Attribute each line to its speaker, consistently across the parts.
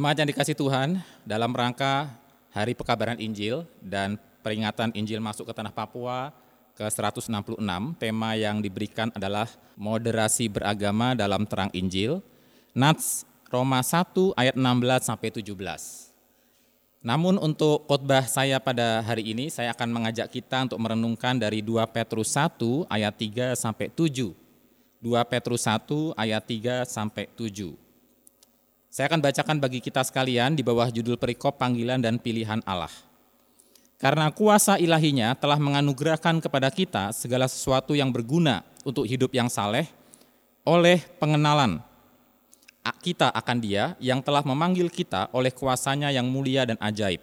Speaker 1: Jemaat yang dikasih Tuhan, dalam rangka Hari Pekabaran Injil dan peringatan Injil masuk ke tanah Papua ke 166, tema yang diberikan adalah moderasi beragama dalam terang Injil. Nats Roma 1 ayat 16 sampai 17. Namun untuk khotbah saya pada hari ini saya akan mengajak kita untuk merenungkan dari 2 Petrus 1 ayat 3 sampai 7. 2 Petrus 1 ayat 3 sampai 7. Saya akan bacakan bagi kita sekalian di bawah judul perikop panggilan dan pilihan Allah. Karena kuasa ilahinya telah menganugerahkan kepada kita segala sesuatu yang berguna untuk hidup yang saleh oleh pengenalan kita akan dia yang telah memanggil kita oleh kuasanya yang mulia dan ajaib.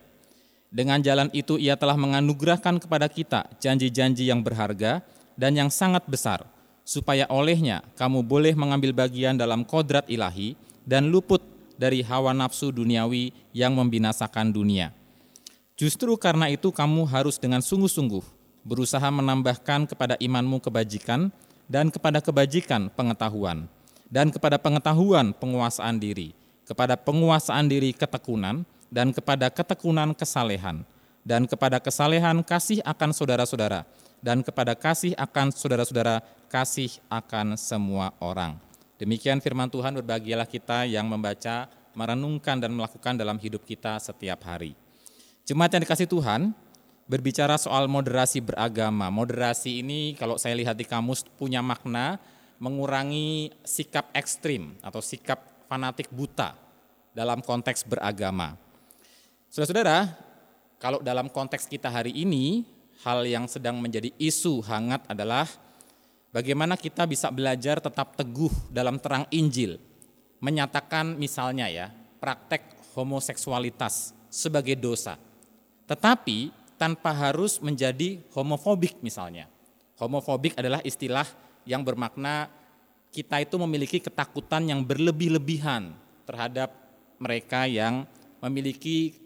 Speaker 1: Dengan jalan itu ia telah menganugerahkan kepada kita janji-janji yang berharga dan yang sangat besar, supaya olehnya kamu boleh mengambil bagian dalam kodrat ilahi dan luput dari hawa nafsu duniawi yang membinasakan dunia. Justru karena itu kamu harus dengan sungguh-sungguh berusaha menambahkan kepada imanmu kebajikan dan kepada kebajikan pengetahuan dan kepada pengetahuan penguasaan diri, kepada penguasaan diri ketekunan dan kepada ketekunan kesalehan dan kepada kesalehan kasih akan saudara-saudara dan kepada kasih akan saudara-saudara kasih akan semua orang. Demikian firman Tuhan berbahagialah kita yang membaca, merenungkan dan melakukan dalam hidup kita setiap hari. Jemaat yang dikasih Tuhan, berbicara soal moderasi beragama. Moderasi ini kalau saya lihat di kamus punya makna mengurangi sikap ekstrim atau sikap fanatik buta dalam konteks beragama. Saudara-saudara, kalau dalam konteks kita hari ini, hal yang sedang menjadi isu hangat adalah Bagaimana kita bisa belajar tetap teguh dalam terang Injil, menyatakan misalnya ya, praktek homoseksualitas sebagai dosa. Tetapi tanpa harus menjadi homofobik misalnya. Homofobik adalah istilah yang bermakna kita itu memiliki ketakutan yang berlebih-lebihan terhadap mereka yang memiliki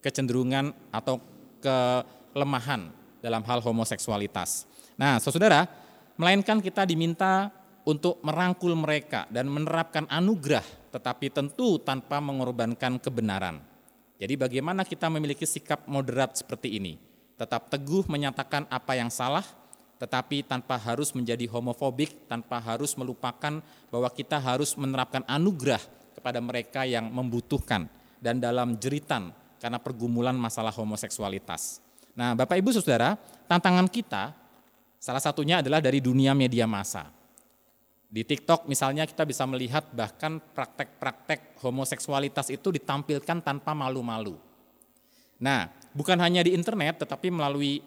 Speaker 1: kecenderungan atau kelemahan dalam hal homoseksualitas. Nah, saudara, melainkan kita diminta untuk merangkul mereka dan menerapkan anugerah, tetapi tentu tanpa mengorbankan kebenaran. Jadi, bagaimana kita memiliki sikap moderat seperti ini? Tetap teguh menyatakan apa yang salah, tetapi tanpa harus menjadi homofobik, tanpa harus melupakan bahwa kita harus menerapkan anugerah kepada mereka yang membutuhkan dan dalam jeritan karena pergumulan masalah homoseksualitas. Nah, Bapak Ibu Saudara, tantangan kita Salah satunya adalah dari dunia media massa. Di TikTok misalnya kita bisa melihat bahkan praktek-praktek homoseksualitas itu ditampilkan tanpa malu-malu. Nah, bukan hanya di internet tetapi melalui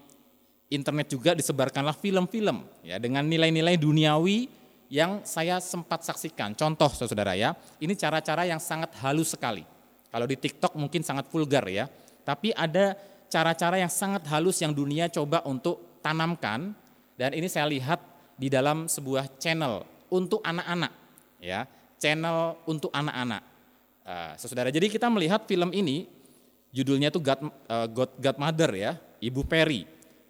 Speaker 1: internet juga disebarkanlah film-film ya dengan nilai-nilai duniawi yang saya sempat saksikan. Contoh Saudara ya, ini cara-cara yang sangat halus sekali. Kalau di TikTok mungkin sangat vulgar ya, tapi ada cara-cara yang sangat halus yang dunia coba untuk tanamkan dan ini saya lihat di dalam sebuah channel untuk anak-anak, ya, channel untuk anak-anak. Uh, saudara, jadi kita melihat film ini, judulnya itu God, uh, God, Godmother ya, Ibu Peri,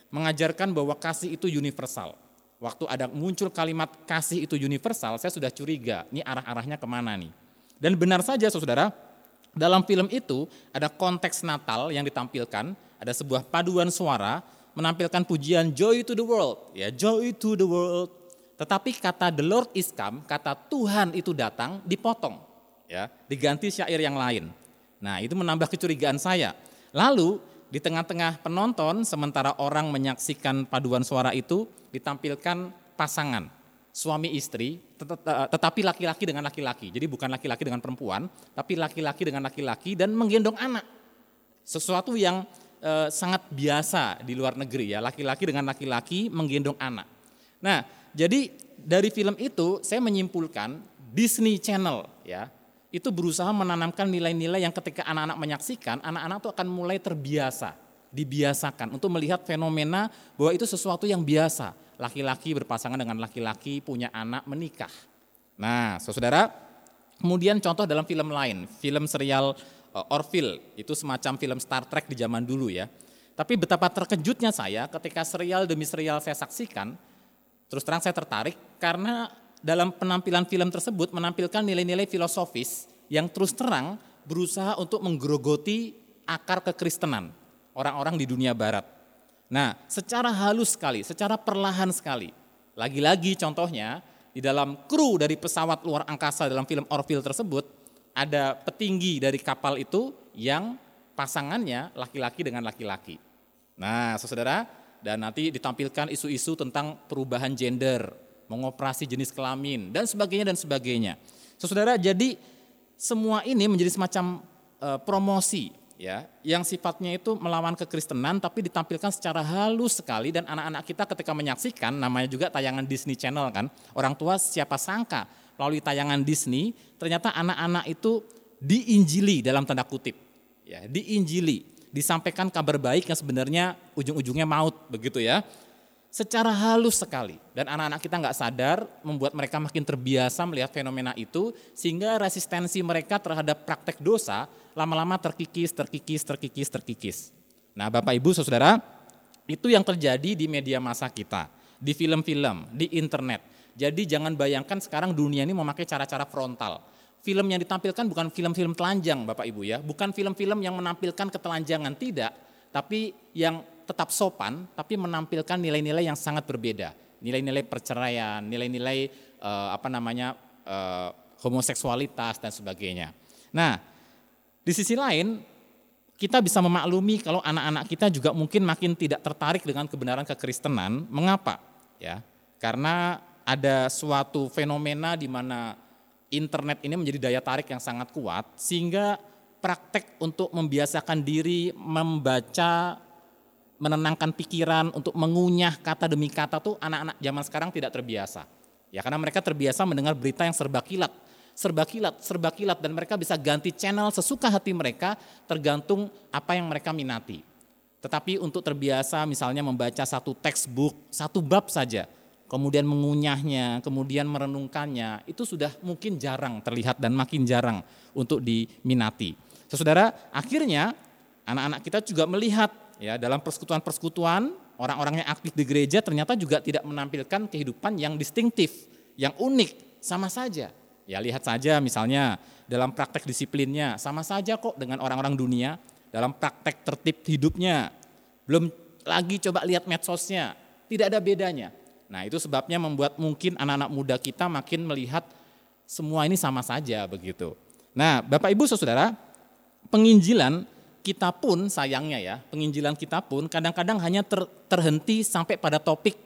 Speaker 1: mengajarkan bahwa kasih itu universal. Waktu ada muncul kalimat kasih itu universal, saya sudah curiga, ini arah-arahnya ke mana nih. Dan benar saja saudara, dalam film itu ada konteks Natal yang ditampilkan, ada sebuah paduan suara menampilkan pujian joy to the world, ya joy to the world. Tetapi kata the Lord is come, kata Tuhan itu datang dipotong, ya diganti syair yang lain. Nah itu menambah kecurigaan saya. Lalu di tengah-tengah penonton sementara orang menyaksikan paduan suara itu ditampilkan pasangan suami istri tetapi laki-laki dengan laki-laki. Jadi bukan laki-laki dengan perempuan, tapi laki-laki dengan laki-laki dan menggendong anak. Sesuatu yang e, sangat biasa di luar negeri ya, laki-laki dengan laki-laki menggendong anak. Nah, jadi dari film itu saya menyimpulkan Disney Channel ya, itu berusaha menanamkan nilai-nilai yang ketika anak-anak menyaksikan, anak-anak itu akan mulai terbiasa, dibiasakan untuk melihat fenomena bahwa itu sesuatu yang biasa. Laki-laki berpasangan dengan laki-laki, punya anak, menikah. Nah, saudara, kemudian contoh dalam film lain, film serial Orville, itu semacam film Star Trek di zaman dulu ya. Tapi betapa terkejutnya saya ketika serial demi serial saya saksikan, terus terang saya tertarik karena dalam penampilan film tersebut menampilkan nilai-nilai filosofis yang terus terang berusaha untuk menggerogoti akar kekristenan orang-orang di dunia barat. Nah, secara halus sekali, secara perlahan sekali. Lagi-lagi contohnya, di dalam kru dari pesawat luar angkasa dalam film Orville tersebut, ada petinggi dari kapal itu yang pasangannya laki-laki dengan laki-laki. Nah, saudara, dan nanti ditampilkan isu-isu tentang perubahan gender, mengoperasi jenis kelamin, dan sebagainya dan sebagainya. Saudara, jadi semua ini menjadi semacam uh, promosi ya yang sifatnya itu melawan kekristenan tapi ditampilkan secara halus sekali dan anak-anak kita ketika menyaksikan namanya juga tayangan Disney Channel kan orang tua siapa sangka melalui tayangan Disney ternyata anak-anak itu diinjili dalam tanda kutip ya diinjili disampaikan kabar baik yang sebenarnya ujung-ujungnya maut begitu ya secara halus sekali dan anak-anak kita nggak sadar membuat mereka makin terbiasa melihat fenomena itu sehingga resistensi mereka terhadap praktek dosa lama-lama terkikis, terkikis, terkikis, terkikis. Nah, Bapak Ibu Saudara, itu yang terjadi di media masa kita, di film-film, di internet. Jadi jangan bayangkan sekarang dunia ini memakai cara-cara frontal. Film yang ditampilkan bukan film-film telanjang Bapak Ibu ya, bukan film-film yang menampilkan ketelanjangan tidak, tapi yang tetap sopan tapi menampilkan nilai-nilai yang sangat berbeda. Nilai-nilai perceraian, nilai-nilai uh, apa namanya uh, homoseksualitas dan sebagainya. Nah, di sisi lain kita bisa memaklumi kalau anak-anak kita juga mungkin makin tidak tertarik dengan kebenaran kekristenan. Mengapa? Ya, karena ada suatu fenomena di mana internet ini menjadi daya tarik yang sangat kuat sehingga praktek untuk membiasakan diri membaca menenangkan pikiran, untuk mengunyah kata demi kata tuh anak-anak zaman sekarang tidak terbiasa. Ya karena mereka terbiasa mendengar berita yang serba kilat, serba kilat, serba kilat dan mereka bisa ganti channel sesuka hati mereka tergantung apa yang mereka minati. Tetapi untuk terbiasa misalnya membaca satu textbook, satu bab saja, kemudian mengunyahnya, kemudian merenungkannya, itu sudah mungkin jarang terlihat dan makin jarang untuk diminati. Saudara, akhirnya anak-anak kita juga melihat ya dalam persekutuan-persekutuan orang-orang yang aktif di gereja ternyata juga tidak menampilkan kehidupan yang distintif, yang unik, sama saja. Ya lihat saja misalnya dalam praktek disiplinnya sama saja kok dengan orang-orang dunia dalam praktek tertib hidupnya. Belum lagi coba lihat medsosnya, tidak ada bedanya. Nah itu sebabnya membuat mungkin anak-anak muda kita makin melihat semua ini sama saja begitu. Nah Bapak Ibu Saudara, penginjilan kita pun sayangnya ya, penginjilan kita pun kadang-kadang hanya ter, terhenti sampai pada topik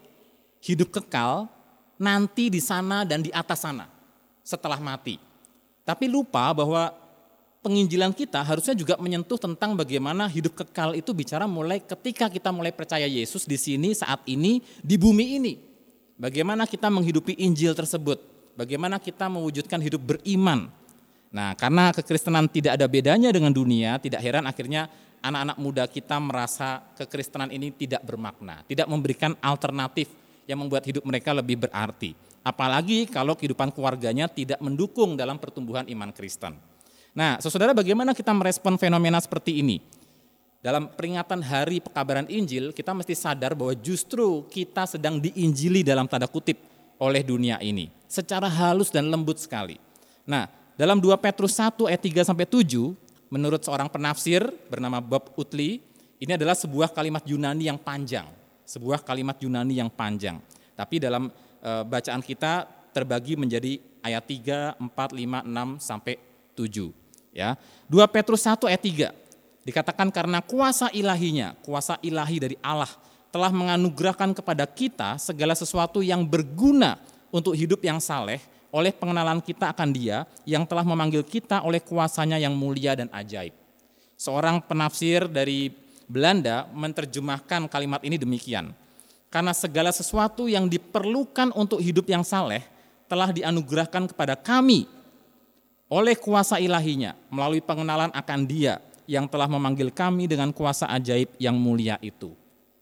Speaker 1: hidup kekal nanti di sana dan di atas sana setelah mati. Tapi lupa bahwa penginjilan kita harusnya juga menyentuh tentang bagaimana hidup kekal itu bicara mulai ketika kita mulai percaya Yesus di sini saat ini di bumi ini. Bagaimana kita menghidupi Injil tersebut? Bagaimana kita mewujudkan hidup beriman Nah, karena kekristenan tidak ada bedanya dengan dunia, tidak heran akhirnya anak-anak muda kita merasa kekristenan ini tidak bermakna, tidak memberikan alternatif yang membuat hidup mereka lebih berarti. Apalagi kalau kehidupan keluarganya tidak mendukung dalam pertumbuhan iman Kristen. Nah, saudara bagaimana kita merespon fenomena seperti ini? Dalam peringatan hari pekabaran Injil, kita mesti sadar bahwa justru kita sedang diinjili dalam tanda kutip oleh dunia ini. Secara halus dan lembut sekali. Nah, dalam 2 Petrus 1 ayat 3 sampai 7, menurut seorang penafsir bernama Bob Utley, ini adalah sebuah kalimat Yunani yang panjang, sebuah kalimat Yunani yang panjang. Tapi dalam e, bacaan kita terbagi menjadi ayat 3, 4, 5, 6 sampai 7. Ya. 2 Petrus 1 ayat 3 dikatakan karena kuasa ilahinya, kuasa ilahi dari Allah telah menganugerahkan kepada kita segala sesuatu yang berguna untuk hidup yang saleh oleh pengenalan kita akan dia yang telah memanggil kita oleh kuasanya yang mulia dan ajaib. Seorang penafsir dari Belanda menerjemahkan kalimat ini demikian. Karena segala sesuatu yang diperlukan untuk hidup yang saleh telah dianugerahkan kepada kami oleh kuasa ilahinya melalui pengenalan akan dia yang telah memanggil kami dengan kuasa ajaib yang mulia itu.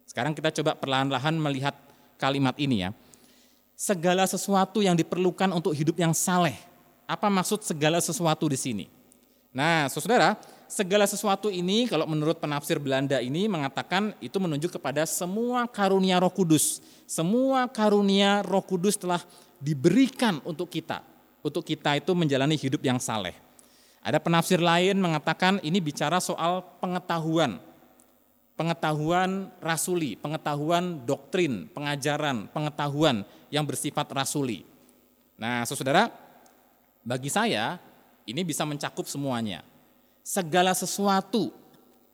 Speaker 1: Sekarang kita coba perlahan-lahan melihat kalimat ini ya segala sesuatu yang diperlukan untuk hidup yang saleh. Apa maksud segala sesuatu di sini? Nah, saudara, segala sesuatu ini kalau menurut penafsir Belanda ini mengatakan itu menunjuk kepada semua karunia Roh Kudus. Semua karunia Roh Kudus telah diberikan untuk kita, untuk kita itu menjalani hidup yang saleh. Ada penafsir lain mengatakan ini bicara soal pengetahuan. Pengetahuan rasuli, pengetahuan doktrin, pengajaran, pengetahuan yang bersifat rasuli. Nah, saudara, bagi saya ini bisa mencakup semuanya. Segala sesuatu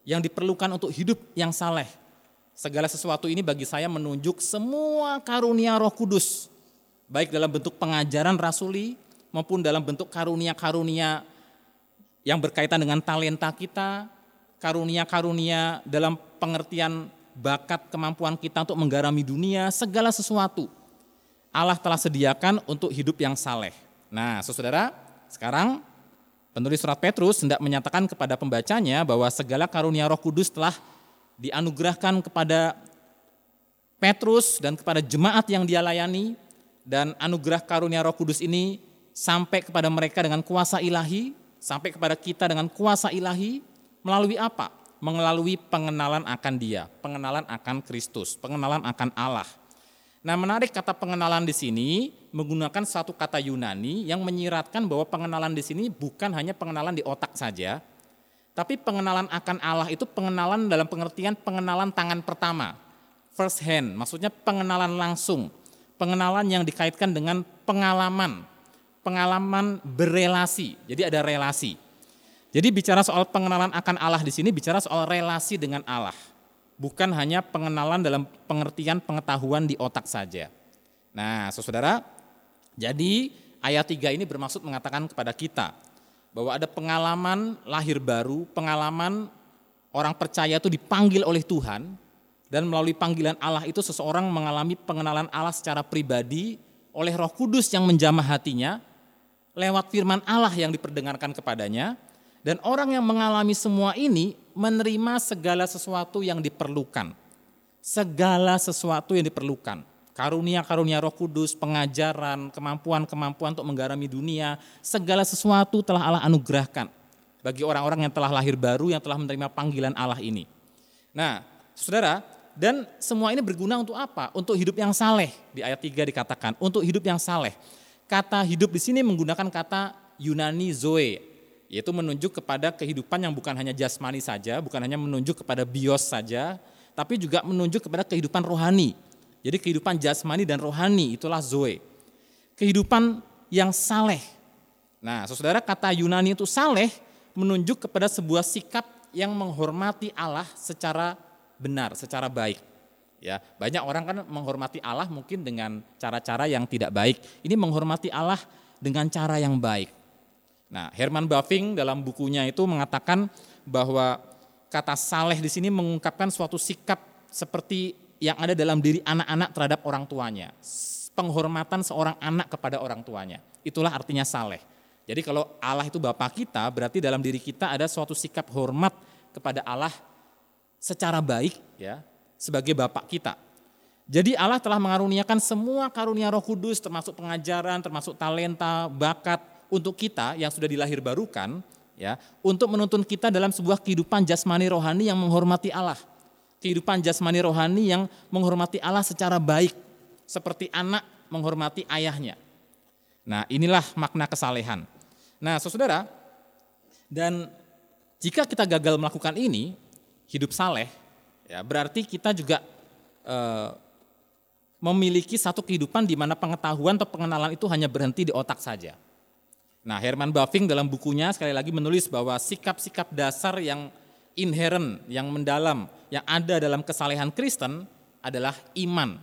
Speaker 1: yang diperlukan untuk hidup yang saleh. Segala sesuatu ini bagi saya menunjuk semua karunia Roh Kudus, baik dalam bentuk pengajaran rasuli maupun dalam bentuk karunia-karunia yang berkaitan dengan talenta kita, karunia-karunia dalam pengertian bakat kemampuan kita untuk menggarami dunia, segala sesuatu Allah telah sediakan untuk hidup yang saleh. Nah, saudara, sekarang penulis surat Petrus hendak menyatakan kepada pembacanya bahwa segala karunia Roh Kudus telah dianugerahkan kepada Petrus dan kepada jemaat yang dia layani dan anugerah karunia Roh Kudus ini sampai kepada mereka dengan kuasa ilahi, sampai kepada kita dengan kuasa ilahi melalui apa? Melalui pengenalan akan Dia, pengenalan akan Kristus, pengenalan akan Allah. Nah, menarik kata pengenalan di sini menggunakan satu kata Yunani yang menyiratkan bahwa pengenalan di sini bukan hanya pengenalan di otak saja, tapi pengenalan akan Allah itu pengenalan dalam pengertian pengenalan tangan pertama, first hand, maksudnya pengenalan langsung, pengenalan yang dikaitkan dengan pengalaman, pengalaman berelasi. Jadi ada relasi. Jadi bicara soal pengenalan akan Allah di sini bicara soal relasi dengan Allah bukan hanya pengenalan dalam pengertian pengetahuan di otak saja. Nah, saudara, jadi ayat 3 ini bermaksud mengatakan kepada kita bahwa ada pengalaman lahir baru, pengalaman orang percaya itu dipanggil oleh Tuhan dan melalui panggilan Allah itu seseorang mengalami pengenalan Allah secara pribadi oleh Roh Kudus yang menjamah hatinya lewat firman Allah yang diperdengarkan kepadanya dan orang yang mengalami semua ini menerima segala sesuatu yang diperlukan. Segala sesuatu yang diperlukan. Karunia-karunia roh kudus, pengajaran, kemampuan-kemampuan untuk menggarami dunia, segala sesuatu telah Allah anugerahkan bagi orang-orang yang telah lahir baru, yang telah menerima panggilan Allah ini. Nah, saudara, dan semua ini berguna untuk apa? Untuk hidup yang saleh. Di ayat 3 dikatakan, untuk hidup yang saleh. Kata hidup di sini menggunakan kata Yunani zoe yaitu menunjuk kepada kehidupan yang bukan hanya jasmani saja, bukan hanya menunjuk kepada bios saja, tapi juga menunjuk kepada kehidupan rohani. Jadi kehidupan jasmani dan rohani itulah zoe. Kehidupan yang saleh. Nah, saudara kata Yunani itu saleh menunjuk kepada sebuah sikap yang menghormati Allah secara benar, secara baik. Ya, banyak orang kan menghormati Allah mungkin dengan cara-cara yang tidak baik. Ini menghormati Allah dengan cara yang baik. Nah, Herman Bavinck dalam bukunya itu mengatakan bahwa kata saleh di sini mengungkapkan suatu sikap seperti yang ada dalam diri anak-anak terhadap orang tuanya. Penghormatan seorang anak kepada orang tuanya. Itulah artinya saleh. Jadi kalau Allah itu Bapak kita, berarti dalam diri kita ada suatu sikap hormat kepada Allah secara baik ya, sebagai Bapak kita. Jadi Allah telah mengaruniakan semua karunia Roh Kudus termasuk pengajaran, termasuk talenta, bakat, untuk kita yang sudah dilahir barukan ya untuk menuntun kita dalam sebuah kehidupan jasmani rohani yang menghormati Allah. Kehidupan jasmani rohani yang menghormati Allah secara baik seperti anak menghormati ayahnya. Nah, inilah makna kesalehan. Nah, Saudara, dan jika kita gagal melakukan ini, hidup saleh, ya berarti kita juga e, memiliki satu kehidupan di mana pengetahuan atau pengenalan itu hanya berhenti di otak saja. Nah, Herman Bavinck dalam bukunya sekali lagi menulis bahwa sikap-sikap dasar yang inherent, yang mendalam, yang ada dalam kesalehan Kristen adalah iman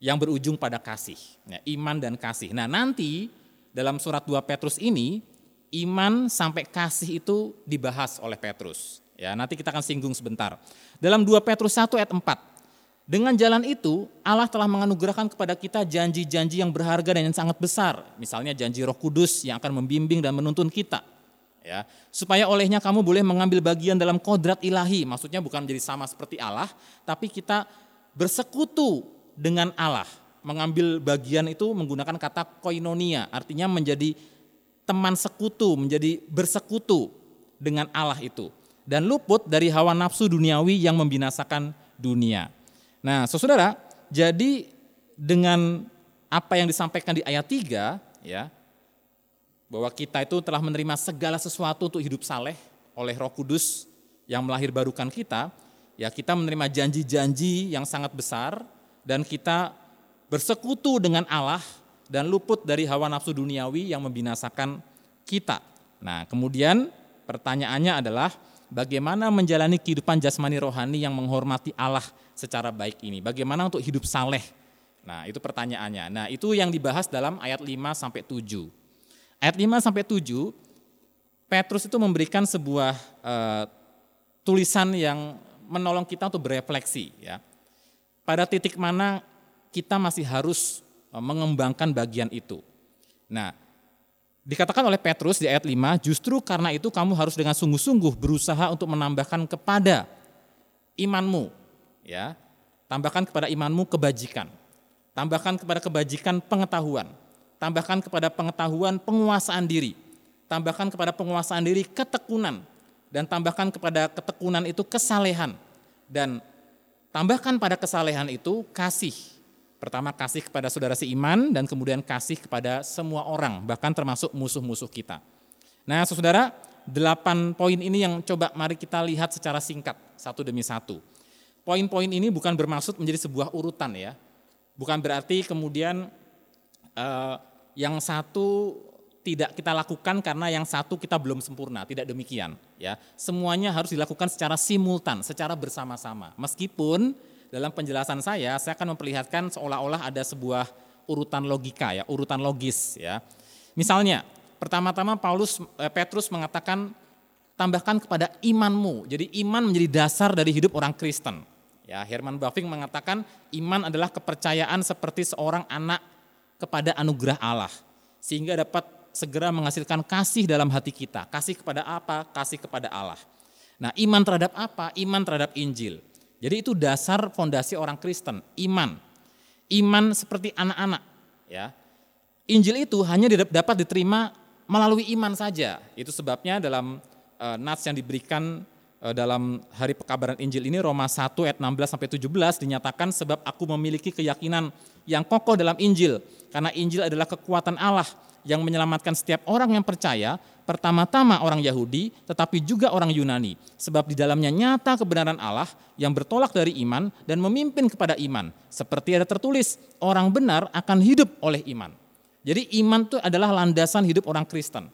Speaker 1: yang berujung pada kasih. Ya, iman dan kasih. Nah, nanti dalam surat 2 Petrus ini iman sampai kasih itu dibahas oleh Petrus. Ya, nanti kita akan singgung sebentar. Dalam 2 Petrus 1 ayat 4, dengan jalan itu, Allah telah menganugerahkan kepada kita janji-janji yang berharga dan yang sangat besar. Misalnya janji roh kudus yang akan membimbing dan menuntun kita. ya Supaya olehnya kamu boleh mengambil bagian dalam kodrat ilahi. Maksudnya bukan menjadi sama seperti Allah, tapi kita bersekutu dengan Allah. Mengambil bagian itu menggunakan kata koinonia, artinya menjadi teman sekutu, menjadi bersekutu dengan Allah itu. Dan luput dari hawa nafsu duniawi yang membinasakan dunia. Nah, saudara, jadi dengan apa yang disampaikan di ayat 3, ya, bahwa kita itu telah menerima segala sesuatu untuk hidup saleh oleh Roh Kudus yang melahir barukan kita, ya kita menerima janji-janji yang sangat besar dan kita bersekutu dengan Allah dan luput dari hawa nafsu duniawi yang membinasakan kita. Nah, kemudian pertanyaannya adalah bagaimana menjalani kehidupan jasmani rohani yang menghormati Allah secara baik ini? Bagaimana untuk hidup saleh? Nah, itu pertanyaannya. Nah, itu yang dibahas dalam ayat 5 sampai 7. Ayat 5 sampai 7 Petrus itu memberikan sebuah uh, tulisan yang menolong kita untuk berefleksi ya. Pada titik mana kita masih harus uh, mengembangkan bagian itu. Nah, dikatakan oleh Petrus di ayat 5, justru karena itu kamu harus dengan sungguh-sungguh berusaha untuk menambahkan kepada imanmu ya. Tambahkan kepada imanmu kebajikan. Tambahkan kepada kebajikan pengetahuan tambahkan kepada pengetahuan penguasaan diri, tambahkan kepada penguasaan diri ketekunan, dan tambahkan kepada ketekunan itu kesalehan, dan tambahkan pada kesalehan itu kasih. Pertama kasih kepada saudara seiman, dan kemudian kasih kepada semua orang, bahkan termasuk musuh-musuh kita. Nah saudara, delapan poin ini yang coba mari kita lihat secara singkat, satu demi satu. Poin-poin ini bukan bermaksud menjadi sebuah urutan ya, bukan berarti kemudian uh, yang satu tidak kita lakukan karena yang satu kita belum sempurna, tidak demikian ya. Semuanya harus dilakukan secara simultan, secara bersama-sama. Meskipun dalam penjelasan saya saya akan memperlihatkan seolah-olah ada sebuah urutan logika ya, urutan logis ya. Misalnya, pertama-tama Paulus eh, Petrus mengatakan tambahkan kepada imanmu. Jadi iman menjadi dasar dari hidup orang Kristen. Ya, Herman Bavinck mengatakan iman adalah kepercayaan seperti seorang anak kepada anugerah Allah sehingga dapat segera menghasilkan kasih dalam hati kita. Kasih kepada apa? Kasih kepada Allah. Nah, iman terhadap apa? Iman terhadap Injil. Jadi itu dasar fondasi orang Kristen, iman. Iman seperti anak-anak, ya. Injil itu hanya dapat diterima melalui iman saja. Itu sebabnya dalam uh, nats yang diberikan uh, dalam hari pekabaran Injil ini Roma 1 ayat 16 sampai 17 dinyatakan sebab aku memiliki keyakinan yang kokoh dalam Injil karena Injil adalah kekuatan Allah yang menyelamatkan setiap orang yang percaya, pertama-tama orang Yahudi, tetapi juga orang Yunani. Sebab di dalamnya nyata kebenaran Allah yang bertolak dari iman dan memimpin kepada iman. Seperti ada tertulis, orang benar akan hidup oleh iman. Jadi iman itu adalah landasan hidup orang Kristen.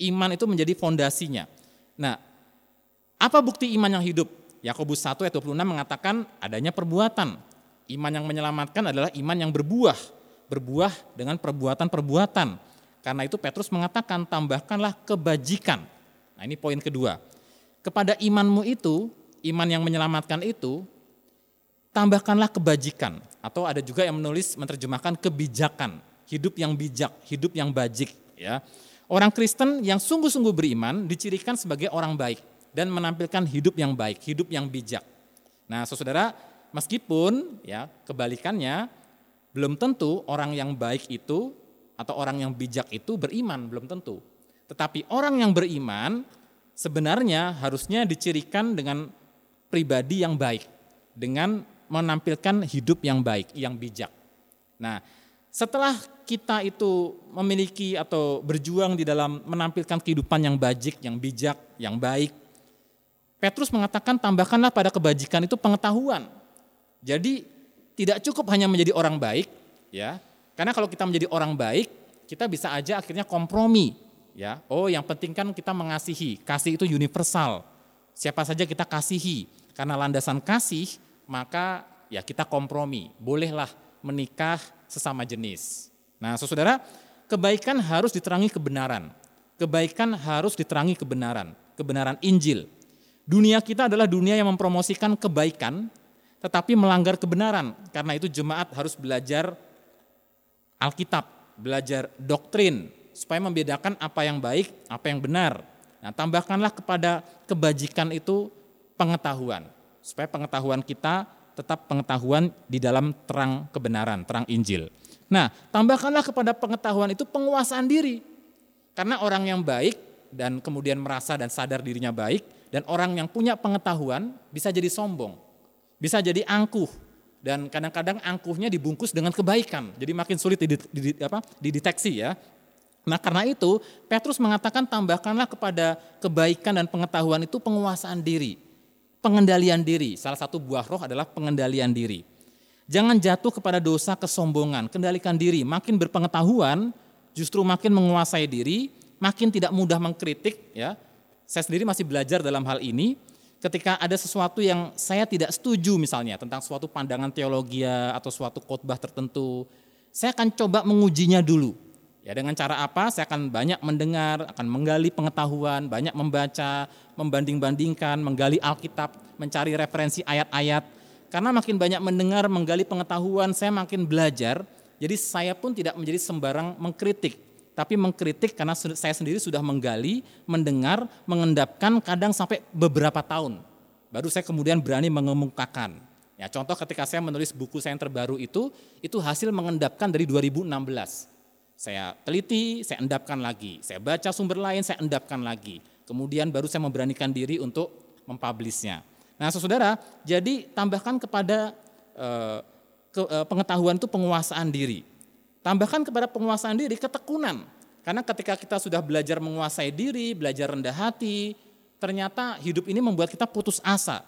Speaker 1: Iman itu menjadi fondasinya. Nah, apa bukti iman yang hidup? Yakobus 1 ayat 26 mengatakan adanya perbuatan. Iman yang menyelamatkan adalah iman yang berbuah berbuah dengan perbuatan-perbuatan. Karena itu Petrus mengatakan tambahkanlah kebajikan. Nah ini poin kedua. Kepada imanmu itu, iman yang menyelamatkan itu, tambahkanlah kebajikan. Atau ada juga yang menulis, menerjemahkan kebijakan. Hidup yang bijak, hidup yang bajik. Ya. Orang Kristen yang sungguh-sungguh beriman dicirikan sebagai orang baik dan menampilkan hidup yang baik, hidup yang bijak. Nah, saudara, meskipun ya kebalikannya belum tentu orang yang baik itu atau orang yang bijak itu beriman, belum tentu. Tetapi orang yang beriman sebenarnya harusnya dicirikan dengan pribadi yang baik, dengan menampilkan hidup yang baik, yang bijak. Nah, setelah kita itu memiliki atau berjuang di dalam menampilkan kehidupan yang bajik, yang bijak, yang baik, Petrus mengatakan tambahkanlah pada kebajikan itu pengetahuan. Jadi tidak cukup hanya menjadi orang baik, ya. Karena kalau kita menjadi orang baik, kita bisa aja akhirnya kompromi, ya. Oh, yang penting kan kita mengasihi. Kasih itu universal. Siapa saja kita kasihi. Karena landasan kasih, maka ya kita kompromi. Bolehlah menikah sesama jenis. Nah, Saudara, kebaikan harus diterangi kebenaran. Kebaikan harus diterangi kebenaran, kebenaran Injil. Dunia kita adalah dunia yang mempromosikan kebaikan, tetapi melanggar kebenaran. Karena itu jemaat harus belajar Alkitab, belajar doktrin, supaya membedakan apa yang baik, apa yang benar. Nah, tambahkanlah kepada kebajikan itu pengetahuan, supaya pengetahuan kita tetap pengetahuan di dalam terang kebenaran, terang Injil. Nah, tambahkanlah kepada pengetahuan itu penguasaan diri. Karena orang yang baik dan kemudian merasa dan sadar dirinya baik, dan orang yang punya pengetahuan bisa jadi sombong bisa jadi angkuh dan kadang-kadang angkuhnya dibungkus dengan kebaikan. Jadi makin sulit dideteksi ya. Nah karena itu Petrus mengatakan tambahkanlah kepada kebaikan dan pengetahuan itu penguasaan diri, pengendalian diri. Salah satu buah roh adalah pengendalian diri. Jangan jatuh kepada dosa kesombongan, kendalikan diri. Makin berpengetahuan, justru makin menguasai diri, makin tidak mudah mengkritik. Ya, saya sendiri masih belajar dalam hal ini. Ketika ada sesuatu yang saya tidak setuju misalnya tentang suatu pandangan teologi atau suatu khotbah tertentu, saya akan coba mengujinya dulu. Ya dengan cara apa? Saya akan banyak mendengar, akan menggali pengetahuan, banyak membaca, membanding-bandingkan, menggali Alkitab, mencari referensi ayat-ayat karena makin banyak mendengar, menggali pengetahuan, saya makin belajar. Jadi saya pun tidak menjadi sembarang mengkritik, tapi mengkritik karena saya sendiri sudah menggali, mendengar, mengendapkan kadang sampai beberapa tahun. Baru saya kemudian berani mengemukakan. Ya, contoh ketika saya menulis buku saya yang terbaru itu, itu hasil mengendapkan dari 2016. Saya teliti, saya endapkan lagi. Saya baca sumber lain, saya endapkan lagi. Kemudian baru saya memberanikan diri untuk mempublishnya. Nah, saudara, jadi tambahkan kepada eh, ke, eh, pengetahuan itu penguasaan diri. Tambahkan kepada penguasaan diri ketekunan. Karena ketika kita sudah belajar menguasai diri, belajar rendah hati, ternyata hidup ini membuat kita putus asa.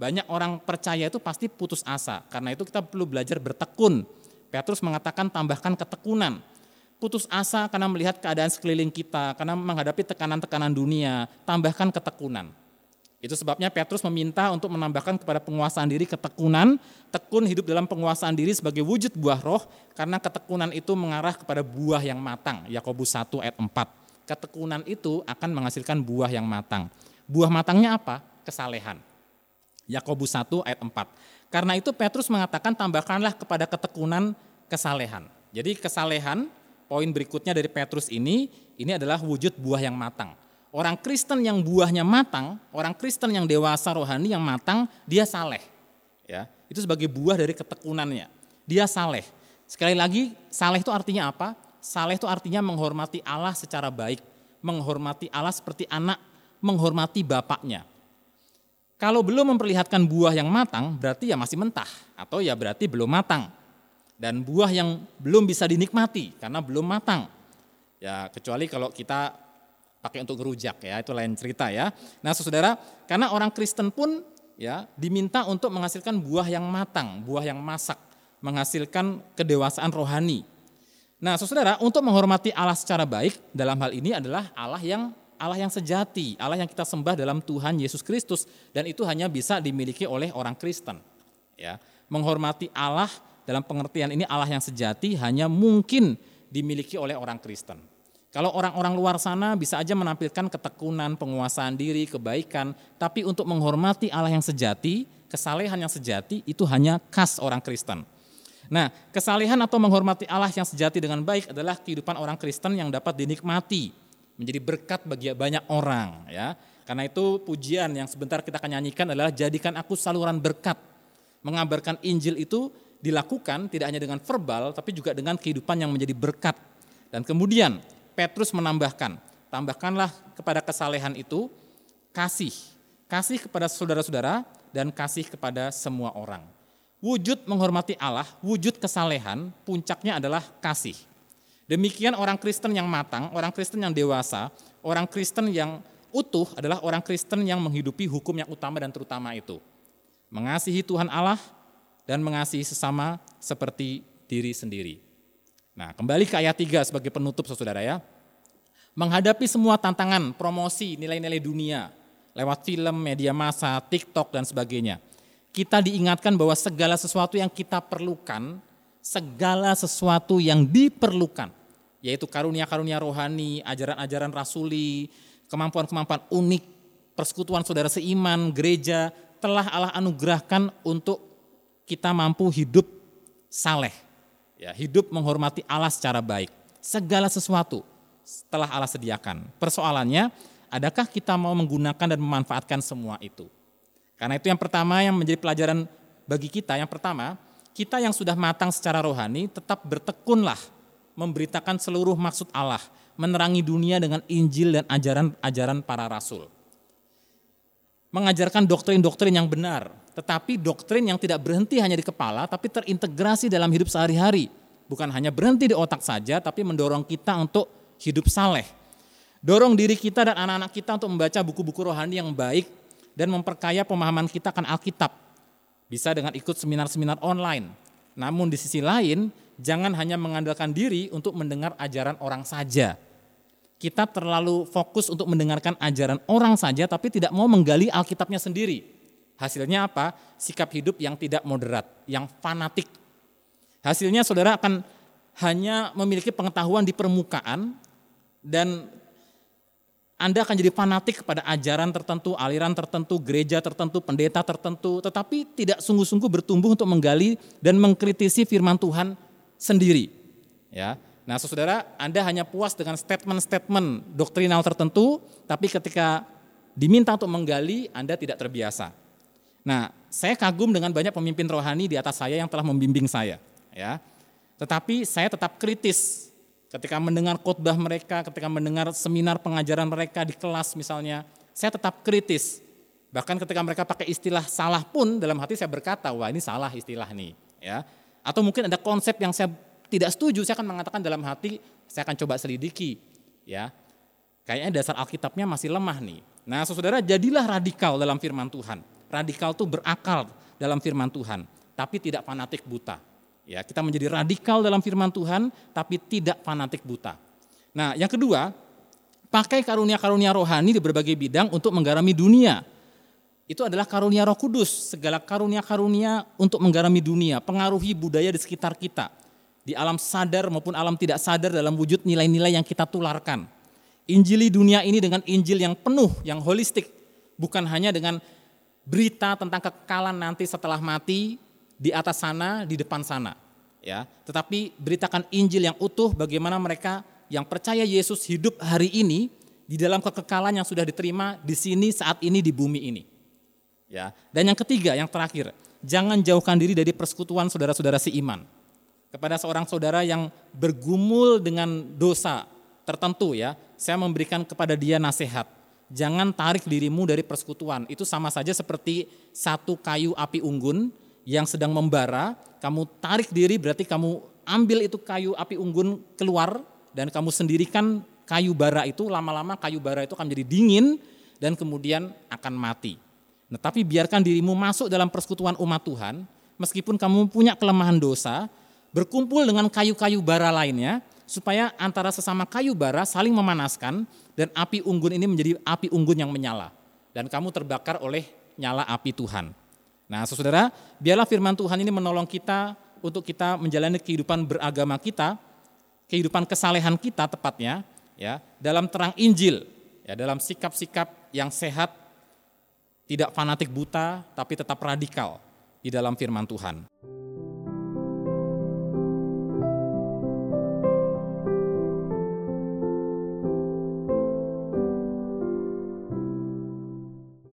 Speaker 1: Banyak orang percaya itu pasti putus asa. Karena itu kita perlu belajar bertekun. Petrus mengatakan tambahkan ketekunan. Putus asa karena melihat keadaan sekeliling kita, karena menghadapi tekanan-tekanan dunia, tambahkan ketekunan. Itu sebabnya Petrus meminta untuk menambahkan kepada penguasaan diri ketekunan, tekun hidup dalam penguasaan diri sebagai wujud buah roh, karena ketekunan itu mengarah kepada buah yang matang. Yakobus 1 ayat 4. Ketekunan itu akan menghasilkan buah yang matang. Buah matangnya apa? Kesalehan. Yakobus 1 ayat 4. Karena itu Petrus mengatakan tambahkanlah kepada ketekunan kesalehan. Jadi kesalehan, poin berikutnya dari Petrus ini, ini adalah wujud buah yang matang. Orang Kristen yang buahnya matang, orang Kristen yang dewasa rohani yang matang, dia saleh. Ya, itu sebagai buah dari ketekunannya. Dia saleh. Sekali lagi, saleh itu artinya apa? Saleh itu artinya menghormati Allah secara baik, menghormati Allah seperti anak menghormati bapaknya. Kalau belum memperlihatkan buah yang matang, berarti ya masih mentah atau ya berarti belum matang. Dan buah yang belum bisa dinikmati karena belum matang. Ya, kecuali kalau kita pakai untuk ngerujak ya, itu lain cerita ya. Nah, Saudara, karena orang Kristen pun ya diminta untuk menghasilkan buah yang matang, buah yang masak, menghasilkan kedewasaan rohani. Nah, Saudara, untuk menghormati Allah secara baik dalam hal ini adalah Allah yang Allah yang sejati, Allah yang kita sembah dalam Tuhan Yesus Kristus dan itu hanya bisa dimiliki oleh orang Kristen. Ya, menghormati Allah dalam pengertian ini Allah yang sejati hanya mungkin dimiliki oleh orang Kristen. Kalau orang-orang luar sana bisa aja menampilkan ketekunan, penguasaan diri, kebaikan, tapi untuk menghormati Allah yang sejati, kesalehan yang sejati itu hanya khas orang Kristen. Nah, kesalehan atau menghormati Allah yang sejati dengan baik adalah kehidupan orang Kristen yang dapat dinikmati, menjadi berkat bagi banyak orang, ya. Karena itu pujian yang sebentar kita akan nyanyikan adalah jadikan aku saluran berkat. Mengabarkan Injil itu dilakukan tidak hanya dengan verbal tapi juga dengan kehidupan yang menjadi berkat. Dan kemudian Petrus menambahkan, tambahkanlah kepada kesalehan itu kasih. Kasih kepada saudara-saudara dan kasih kepada semua orang. Wujud menghormati Allah, wujud kesalehan, puncaknya adalah kasih. Demikian orang Kristen yang matang, orang Kristen yang dewasa, orang Kristen yang utuh adalah orang Kristen yang menghidupi hukum yang utama dan terutama itu. Mengasihi Tuhan Allah dan mengasihi sesama seperti diri sendiri. Nah, kembali ke ayat 3 sebagai penutup saudara ya. Menghadapi semua tantangan, promosi, nilai-nilai dunia, lewat film, media massa, TikTok dan sebagainya. Kita diingatkan bahwa segala sesuatu yang kita perlukan, segala sesuatu yang diperlukan, yaitu karunia-karunia rohani, ajaran-ajaran rasuli, kemampuan-kemampuan unik, persekutuan saudara seiman, gereja, telah Allah anugerahkan untuk kita mampu hidup saleh Ya, hidup menghormati Allah secara baik. Segala sesuatu telah Allah sediakan. Persoalannya, adakah kita mau menggunakan dan memanfaatkan semua itu? Karena itu yang pertama yang menjadi pelajaran bagi kita, yang pertama, kita yang sudah matang secara rohani tetap bertekunlah memberitakan seluruh maksud Allah, menerangi dunia dengan Injil dan ajaran-ajaran para rasul. Mengajarkan doktrin-doktrin yang benar, tetapi doktrin yang tidak berhenti hanya di kepala, tapi terintegrasi dalam hidup sehari-hari. Bukan hanya berhenti di otak saja, tapi mendorong kita untuk hidup saleh. Dorong diri kita dan anak-anak kita untuk membaca buku-buku rohani yang baik dan memperkaya pemahaman kita akan Alkitab. Bisa dengan ikut seminar-seminar online. Namun di sisi lain, jangan hanya mengandalkan diri untuk mendengar ajaran orang saja. Kita terlalu fokus untuk mendengarkan ajaran orang saja tapi tidak mau menggali Alkitabnya sendiri. Hasilnya apa? Sikap hidup yang tidak moderat, yang fanatik. Hasilnya saudara akan hanya memiliki pengetahuan di permukaan dan anda akan jadi fanatik kepada ajaran tertentu, aliran tertentu, gereja tertentu, pendeta tertentu, tetapi tidak sungguh-sungguh bertumbuh untuk menggali dan mengkritisi firman Tuhan sendiri. Ya, Nah, saudara, Anda hanya puas dengan statement-statement doktrinal tertentu, tapi ketika diminta untuk menggali, Anda tidak terbiasa. Nah, saya kagum dengan banyak pemimpin rohani di atas saya yang telah membimbing saya, ya. Tetapi saya tetap kritis ketika mendengar khotbah mereka, ketika mendengar seminar pengajaran mereka di kelas misalnya, saya tetap kritis. Bahkan ketika mereka pakai istilah salah pun dalam hati saya berkata, wah ini salah istilah nih, ya. Atau mungkin ada konsep yang saya tidak setuju, saya akan mengatakan dalam hati, saya akan coba selidiki. ya Kayaknya dasar Alkitabnya masih lemah nih. Nah saudara jadilah radikal dalam firman Tuhan. Radikal itu berakal dalam firman Tuhan, tapi tidak fanatik buta. Ya, kita menjadi radikal dalam firman Tuhan, tapi tidak fanatik buta. Nah, yang kedua, pakai karunia-karunia rohani di berbagai bidang untuk menggarami dunia. Itu adalah karunia Roh Kudus, segala karunia-karunia untuk menggarami dunia, pengaruhi budaya di sekitar kita di alam sadar maupun alam tidak sadar dalam wujud nilai-nilai yang kita tularkan. Injili dunia ini dengan Injil yang penuh, yang holistik, bukan hanya dengan berita tentang kekekalan nanti setelah mati di atas sana, di depan sana. Ya, tetapi beritakan Injil yang utuh bagaimana mereka yang percaya Yesus hidup hari ini di dalam kekekalan yang sudah diterima di sini saat ini di bumi ini. Ya, dan yang ketiga, yang terakhir, jangan jauhkan diri dari persekutuan saudara-saudara seiman kepada seorang saudara yang bergumul dengan dosa tertentu ya, saya memberikan kepada dia nasihat. Jangan tarik dirimu dari persekutuan. Itu sama saja seperti satu kayu api unggun yang sedang membara, kamu tarik diri berarti kamu ambil itu kayu api unggun keluar dan kamu sendirikan kayu bara itu lama-lama kayu bara itu akan menjadi dingin dan kemudian akan mati. Nah, tapi biarkan dirimu masuk dalam persekutuan umat Tuhan, meskipun kamu punya kelemahan dosa, berkumpul dengan kayu-kayu bara lainnya, supaya antara sesama kayu bara saling memanaskan dan api unggun ini menjadi api unggun yang menyala. Dan kamu terbakar oleh nyala api Tuhan. Nah saudara, biarlah firman Tuhan ini menolong kita untuk kita menjalani kehidupan beragama kita, kehidupan kesalehan kita tepatnya, ya dalam terang Injil, ya dalam sikap-sikap yang sehat, tidak fanatik buta, tapi tetap radikal di dalam firman Tuhan.